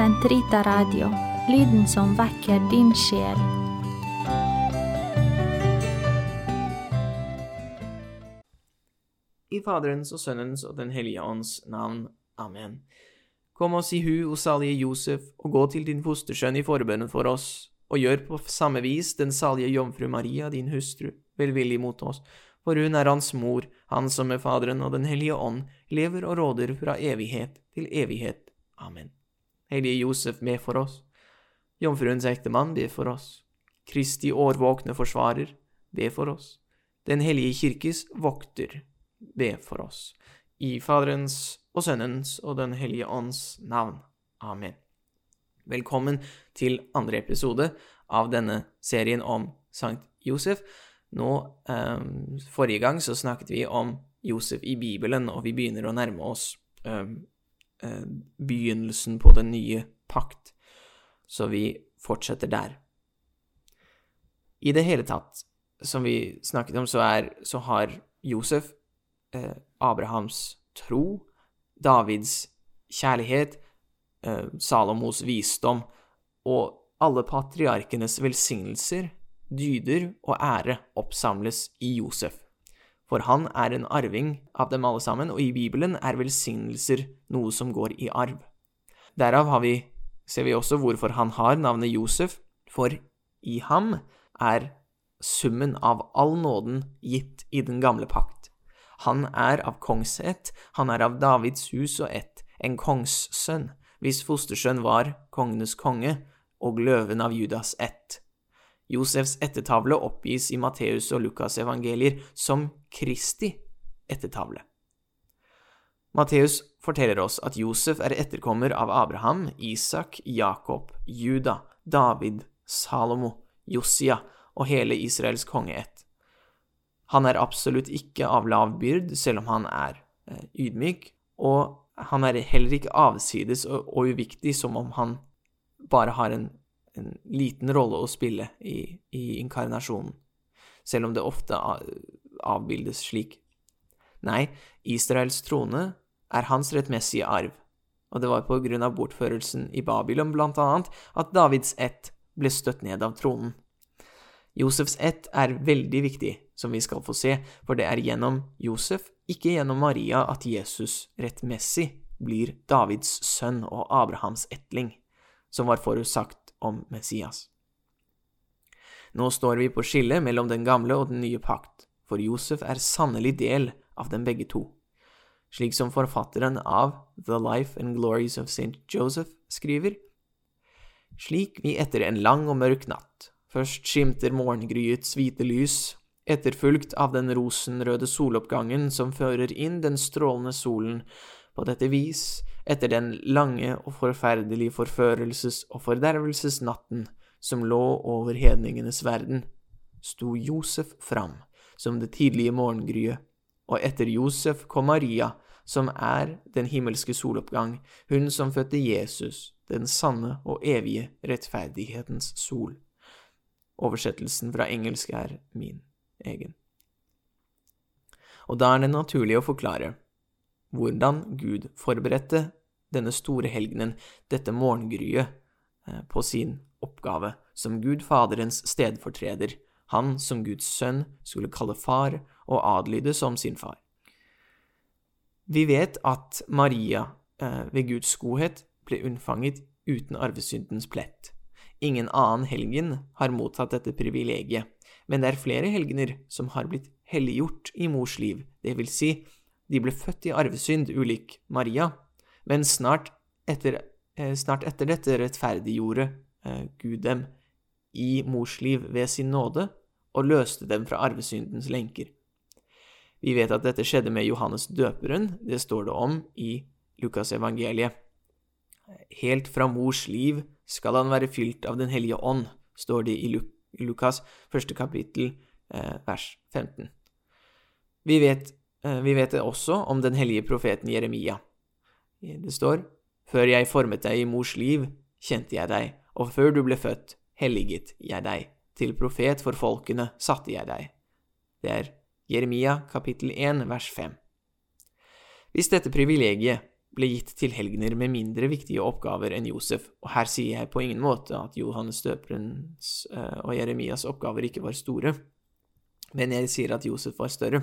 Sentrita Radio, lyden som vekker din sjel. I Faderens og Sønnens og Den hellige ånds navn. Amen. Kom oss i hu, o salige Josef, og gå til din fostersønn i forbønnen for oss, og gjør på samme vis den salige jomfru Maria, din hustru, velvillig mot oss, for hun er hans mor, han som med Faderen og Den hellige ånd lever og råder fra evighet til evighet. Amen. Hellige Josef, med for oss. Jomfruens ektemann, be for oss. Kristi årvåkne forsvarer, be for oss. Den hellige kirkes vokter, be for oss. I Faderens og Sønnens og Den hellige ånds navn. Amen. Velkommen til andre episode av denne serien om Sankt Josef. Nå, eh, Forrige gang så snakket vi om Josef i Bibelen, og vi begynner å nærme oss eh, begynnelsen på den nye pakt, så vi fortsetter der. I det hele tatt, som vi snakket om, så, er, så har Josef eh, Abrahams tro, Davids kjærlighet, eh, Salomos visdom og alle patriarkenes velsignelser, dyder og ære oppsamles i Josef. For han er en arving av dem alle sammen, og i Bibelen er velsignelser noe som går i arv. Derav vi, ser vi også hvorfor han har navnet Josef, for i ham er summen av all nåden gitt i den gamle pakt. Han er av kongsett, han er av Davids hus og ett, en kongssønn, hvis fostersønn var kongenes konge, og løven av Judas ett. Josefs ettertavle oppgis i Matteus og Lukas evangelier som Kristi ettertavle. Matteus forteller oss at Josef er etterkommer av Abraham, Isak, Jakob, Juda, David, Salomo, Josia og hele Israels kongeett. Han er absolutt ikke av lav byrd, selv om han er eh, ydmyk, og han er heller ikke avsides og, og uviktig som om han bare har en, en liten rolle å spille i, i, inkarnasjonen, selv om det ofte avbildes slik. Nei, Israels trone er hans rettmessige arv, og det var på grunn av bortførelsen i Babylon blant annet at Davids ett ble støtt ned av tronen. Josefs ett er veldig viktig, som vi skal få se, for det er gjennom Josef, ikke gjennom Maria, at Jesus rettmessig blir Davids sønn og Abrahams ettling, som var forutsagt om Messias. Nå står vi på skillet mellom den gamle og den nye pakt, for Josef er sannelig del av dem begge to. Slik som forfatteren av The Life and Glories of St. Joseph skriver, slik vi etter en lang og mørk natt Først skimter morgengryets hvite lys, etterfulgt av den rosenrøde soloppgangen som fører inn den strålende solen. På dette vis, etter den lange og forferdelige forførelses- og fordervelsesnatten som lå over hedningenes verden, sto Josef fram som det tidlige morgengryet, og etter Josef kom Maria, som er den himmelske soloppgang, hun som fødte Jesus, den sanne og evige rettferdighetens sol. Oversettelsen fra engelsk er min egen. Og da er det naturlig å forklare hvordan Gud forberedte denne store helgenen, dette morgengryet, eh, på sin oppgave som Gud Faderens stedfortreder, han som Guds sønn skulle kalle far og adlyde som sin far. Vi vet at Maria eh, ved Guds godhet ble unnfanget uten arvesyndens plett. Ingen annen helgen har mottatt dette privilegiet, men det er flere helgener som har blitt helliggjort i mors liv, det vil si, de ble født i arvesynd ulik Maria, men snart etter, eh, snart etter dette rettferdiggjorde eh, Gud dem i mors liv ved sin nåde og løste dem fra arvesyndens lenker. Vi vet at dette skjedde med Johannes døperen, det står det om i Lukas evangeliet. Helt fra mors liv skal han være fylt av Den hellige ånd, står det i Lukas første kapittel, eh, vers 15. Vi vet, vi vet det også om den hellige profeten Jeremia. Det står, Før jeg formet deg i mors liv, kjente jeg deg, og før du ble født, helliget jeg deg. Til profet for folkene satte jeg deg. Det er Jeremia kapittel 1 vers 5. Hvis dette privilegiet ble gitt til helgener med mindre viktige oppgaver enn Josef, og her sier jeg på ingen måte at Johannes døperens eh, og Jeremias oppgaver ikke var store, men jeg sier at Josef var større.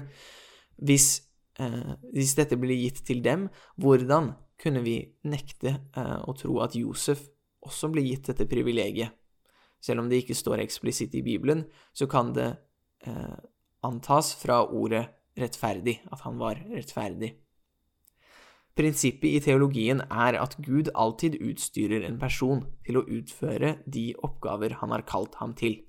Hvis, eh, hvis dette ble gitt til dem, hvordan kunne vi nekte eh, å tro at Josef også ble gitt dette privilegiet? Selv om det ikke står eksplisitt i Bibelen, så kan det eh, antas fra ordet rettferdig, at han var rettferdig. Prinsippet i teologien er at Gud alltid utstyrer en person til å utføre de oppgaver han har kalt ham til.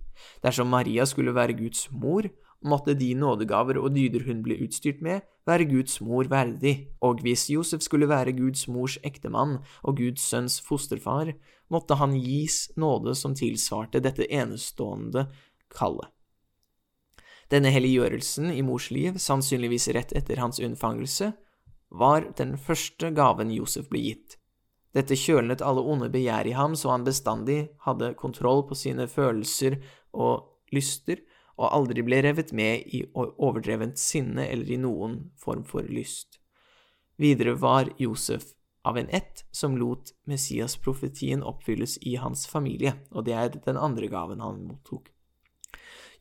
Dersom Maria skulle være Guds mor, måtte de nådegaver og dyder hun ble utstyrt med, være Guds mor verdig, og hvis Josef skulle være Guds mors ektemann og Guds sønns fosterfar, måtte han gis nåde som tilsvarte dette enestående kallet. Denne helliggjørelsen i mors liv, sannsynligvis rett etter hans unnfangelse, var den første gaven Josef ble gitt. Dette kjølnet alle onde begjær i ham, så han bestandig hadde kontroll på sine følelser og lyster, og aldri ble revet med i overdrevent sinne eller i noen form for lyst. Videre var Josef av en ett som lot Messias-profetien oppfylles i hans familie, og det er den andre gaven han mottok.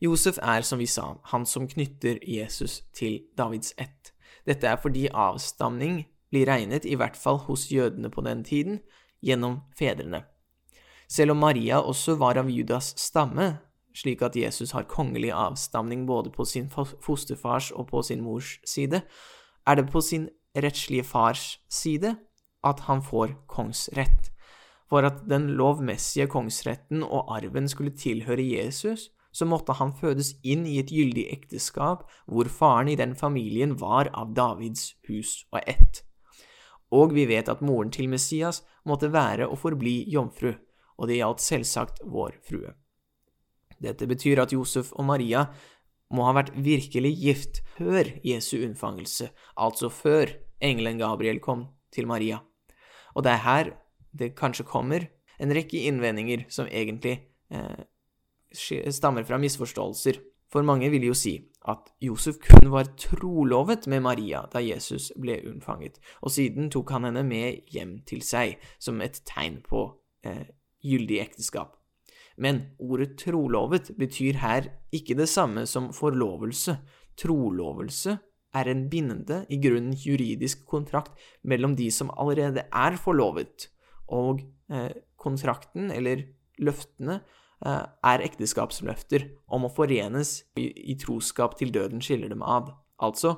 Josef er, som vi sa, han som knytter Jesus til Davids ett. Dette er fordi avstamning blir regnet, i hvert fall hos jødene på den tiden, gjennom fedrene. Selv om Maria også var av Judas stamme, slik at Jesus har kongelig avstamning både på sin fosterfars og på sin mors side, er det på sin rettslige fars side at han får kongsrett. For at den lovmessige kongsretten og arven skulle tilhøre Jesus, så måtte han fødes inn i et gyldig ekteskap hvor faren i den familien var av Davids hus og ett. Og vi vet at moren til Messias måtte være og forbli jomfru, og det gjaldt selvsagt vår frue. Dette betyr at Josef og Maria må ha vært virkelig gift før Jesu unnfangelse, altså før engelen Gabriel kom til Maria. Og det er her det kanskje kommer en rekke innvendinger som egentlig eh, stammer fra misforståelser. For mange vil jo si at Josef kun var trolovet med Maria da Jesus ble unnfanget, og siden tok han henne med hjem til seg som et tegn på eh, gyldig ekteskap. Men ordet trolovet betyr her ikke det samme som forlovelse. Trolovelse er en bindende, i grunnen juridisk kontrakt mellom de som allerede er forlovet, og eh, kontrakten, eller løftene, Eh, er ekteskapsløfter om å forenes i, i troskap til døden skiller dem av. Altså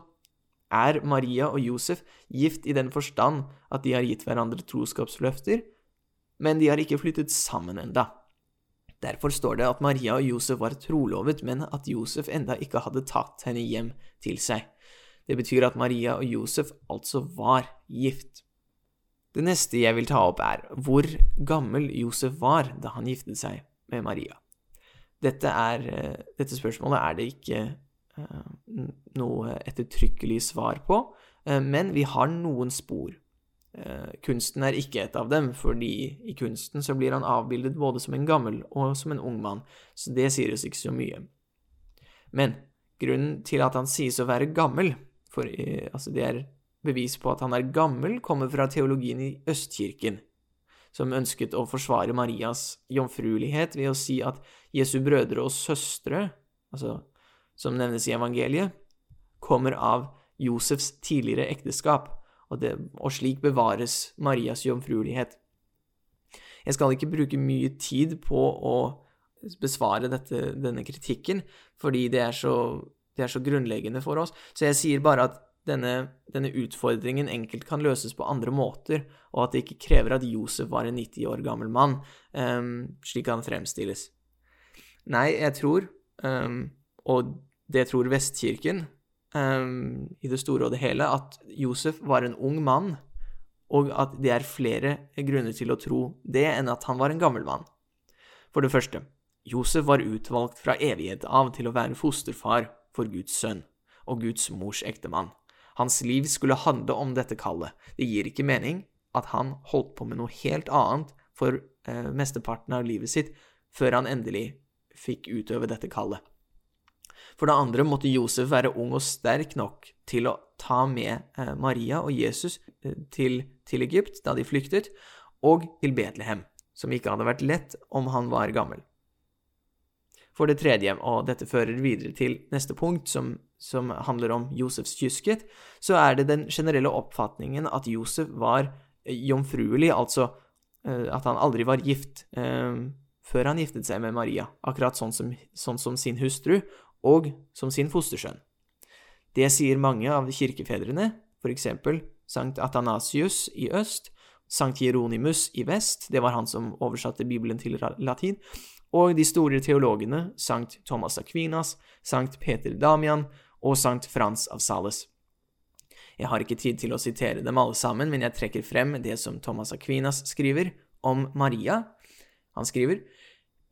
er Maria og Josef gift i den forstand at de har gitt hverandre troskapsløfter, men de har ikke flyttet sammen enda. Derfor står det at Maria og Josef var trolovet, men at Josef enda ikke hadde tatt henne hjem til seg. Det betyr at Maria og Josef altså var gift. Det neste jeg vil ta opp, er hvor gammel Josef var da han giftet seg med Maria. Dette, er, eh, dette spørsmålet er det ikke uh, noe ettertrykkelig svar på, uh, men vi har noen spor. Uh, kunsten er ikke et av dem, fordi i kunsten så blir han avbildet både som en gammel og som en ung mann, så det sier oss ikke så mye. Men grunnen til at han sies å være gammel, for altså det er bevis på at han er gammel, kommer fra teologien i Østkirken som ønsket å forsvare Marias jomfruelighet ved å si at Jesu brødre og søstre, altså som nevnes i evangeliet, kommer av Josefs tidligere ekteskap, og, det, og slik bevares Marias jomfruelighet. Jeg skal ikke bruke mye tid på å besvare dette, denne kritikken, fordi det er, så, det er så grunnleggende for oss, så jeg sier bare at denne, denne, utfordringen enkelt kan løses på andre måter, og at det ikke krever at Josef var en 90 år gammel mann, um, slik han fremstilles. Nei, jeg tror, um, og det tror Vestkirken um, i det store og det hele, at Josef var en ung mann, og at det er flere grunner til å tro det enn at han var en gammel mann. For det første, Josef var utvalgt fra evighet av til å være fosterfar for Guds sønn og Guds mors ektemann. Hans liv skulle handle om dette kallet. Det gir ikke mening at han holdt på med noe helt annet for eh, mesteparten av livet sitt før han endelig fikk utøve dette kallet. For det andre måtte Josef være ung og sterk nok til å ta med eh, Maria og Jesus eh, til, til Egypt da de flyktet, og til Betlehem, som ikke hadde vært lett om han var gammel. For det tredje, og dette fører videre til neste punkt, som, som handler om Josefs kyskhet, så er det den generelle oppfatningen at Josef var eh, jomfruelig, altså at han aldri var gift før han giftet seg med Maria, akkurat sånn som, sånn som sin hustru og som sin fostersønn. Det sier mange av kirkefedrene, for eksempel Sankt Athanasius i øst, Sankt Jeronimus i vest, det var han som oversatte Bibelen til latin, og de store teologene Sankt Thomas Aquinas, Sankt Peter Damian og Sankt Frans av Sales. Jeg har ikke tid til å sitere dem alle sammen, men jeg trekker frem det som Thomas Aquinas skriver om Maria. Han skriver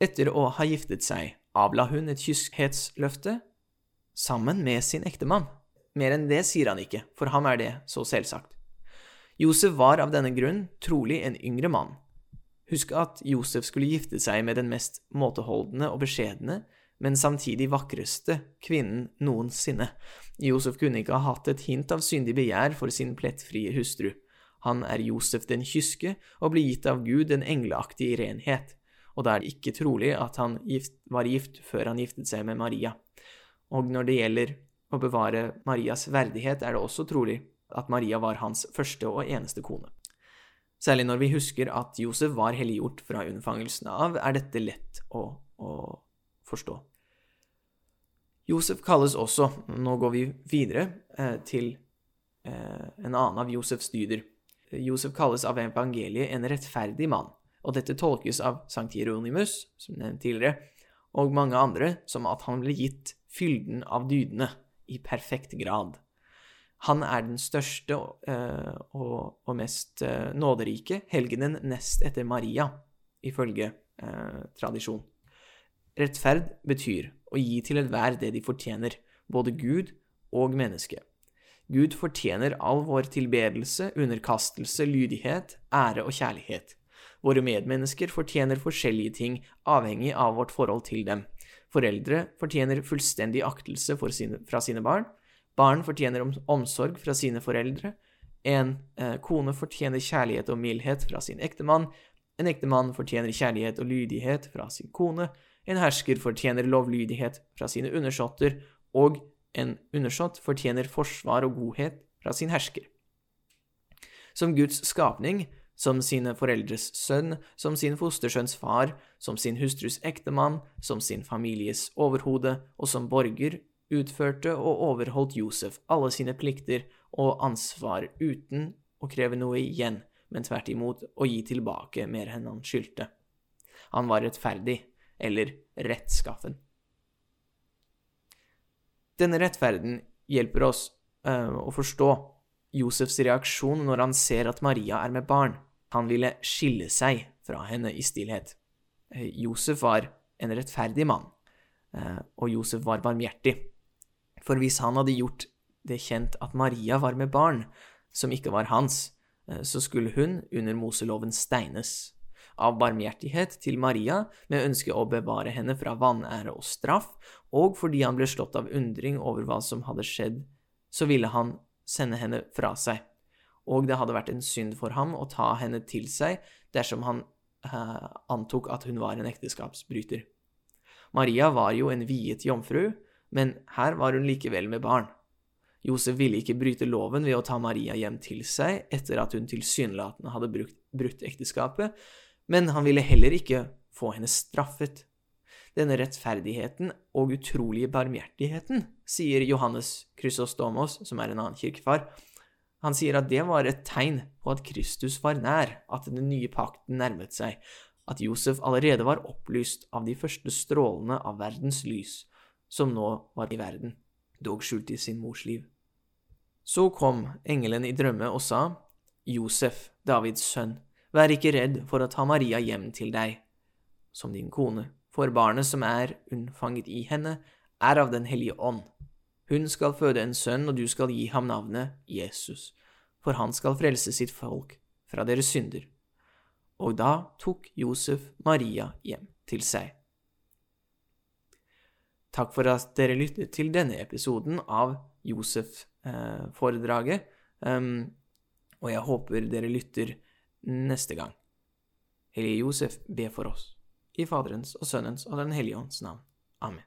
etter å ha giftet seg avla hun et kyskhetsløfte sammen med sin ektemann. Mer enn det sier han ikke, for ham er det så selvsagt. Josef var av denne grunn trolig en yngre mann. Husk at Josef skulle gifte seg med den mest måteholdne og beskjedne, men samtidig vakreste kvinnen noensinne. Josef kunne ikke ha hatt et hint av syndig begjær for sin plettfrie hustru. Han er Josef den kyske og blir gitt av Gud en engleaktig renhet og da er det ikke trolig at han gift, var gift før han giftet seg med Maria. Og når det gjelder å bevare Marias verdighet, er det også trolig at Maria var hans første og eneste kone. Særlig når vi husker at Josef var helliggjort fra unnfangelsen av, er dette lett å, å forstå. Josef kalles også, nå går vi videre eh, til eh, en annen av Josefs dyder. Josef kalles av evangeliet en rettferdig mann og dette tolkes av Sankt Hieronymus, som nevnt tidligere, og mange andre som at han ble gitt fylden av dydene i perfekt grad. Han er den største uh, og, mest uh, nåderike helgenen nest etter Maria, ifølge uh, tradisjon. Rettferd betyr å gi til enhver det de fortjener, både Gud og menneske. Gud fortjener all vår tilbedelse, underkastelse, lydighet, ære og kjærlighet. Våre medmennesker fortjener forskjellige ting, avhengig av vårt forhold til dem. Foreldre fortjener fullstendig aktelse sine, fra sine barn. Barn fortjener omsorg fra sine foreldre. En eh, kone fortjener kjærlighet og mildhet fra sin ektemann. En ektemann fortjener kjærlighet og lydighet fra sin kone. En hersker fortjener lovlydighet fra sine undersåtter. Og en undersått fortjener forsvar og godhet fra sin hersker. Som Guds skapning som sine foreldres sønn, som sin fostersønns far, som sin hustrus ektemann, som sin families overhode, og som borger, utførte og overholdt Josef alle sine plikter og ansvar uten å kreve noe igjen, men tvert imot å gi tilbake mer enn han skyldte. Han var rettferdig, eller rettskaffen. Denne rettferden hjelper oss øh, å forstå Josefs reaksjon når han ser at Maria er med barn. Han ville skille seg fra henne i stillhet. Eh, Josef var en rettferdig mann, eh, og Josef var barmhjertig. For hvis han hadde gjort det kjent at Maria var med barn som ikke var hans, eh, så skulle hun under Moseloven steines. Av barmhjertighet til Maria, med ønske å bevare henne fra vanære og straff, og fordi han ble slått av undring over hva som hadde skjedd, så ville han sende henne fra seg og det hadde vært en synd for ham å ta henne til seg dersom han eh, antok at hun var en ekteskapsbryter. Maria var jo en viet jomfru, men her var hun likevel med barn. Josef ville ikke bryte loven ved å ta Maria hjem til seg etter at hun tilsynelatende hadde brukt, brutt ekteskapet, men han ville heller ikke få henne straffet. Denne rettferdigheten og utrolige barmhjertigheten, sier Johannes Chrysostomos, som er en annen kirkefar, han sier at det var et tegn på at Kristus var nær, at den nye pakten nærmet seg, at Josef allerede var opplyst av de første strålene av verdens lys, som nå var i verden, dog skjult i sin mors liv. Så kom engelen i drømme og sa, Josef, Davids sønn, vær ikke redd for å ta Maria hjem til deg, som din kone, for barnet som er unnfanget i henne, er av Den hellige ånd. Hun skal føde en sønn, og du skal gi ham navnet Jesus, for han skal frelse sitt folk fra deres synder. Og da tok Josef Maria hjem til seg. Takk for at dere lyttet til denne episoden av Josef-foredraget, um, og jeg håper dere lytter neste gang. Hellige Josef, be for oss. I Faderens og Sønnens og Den hellige ånds navn. Amen.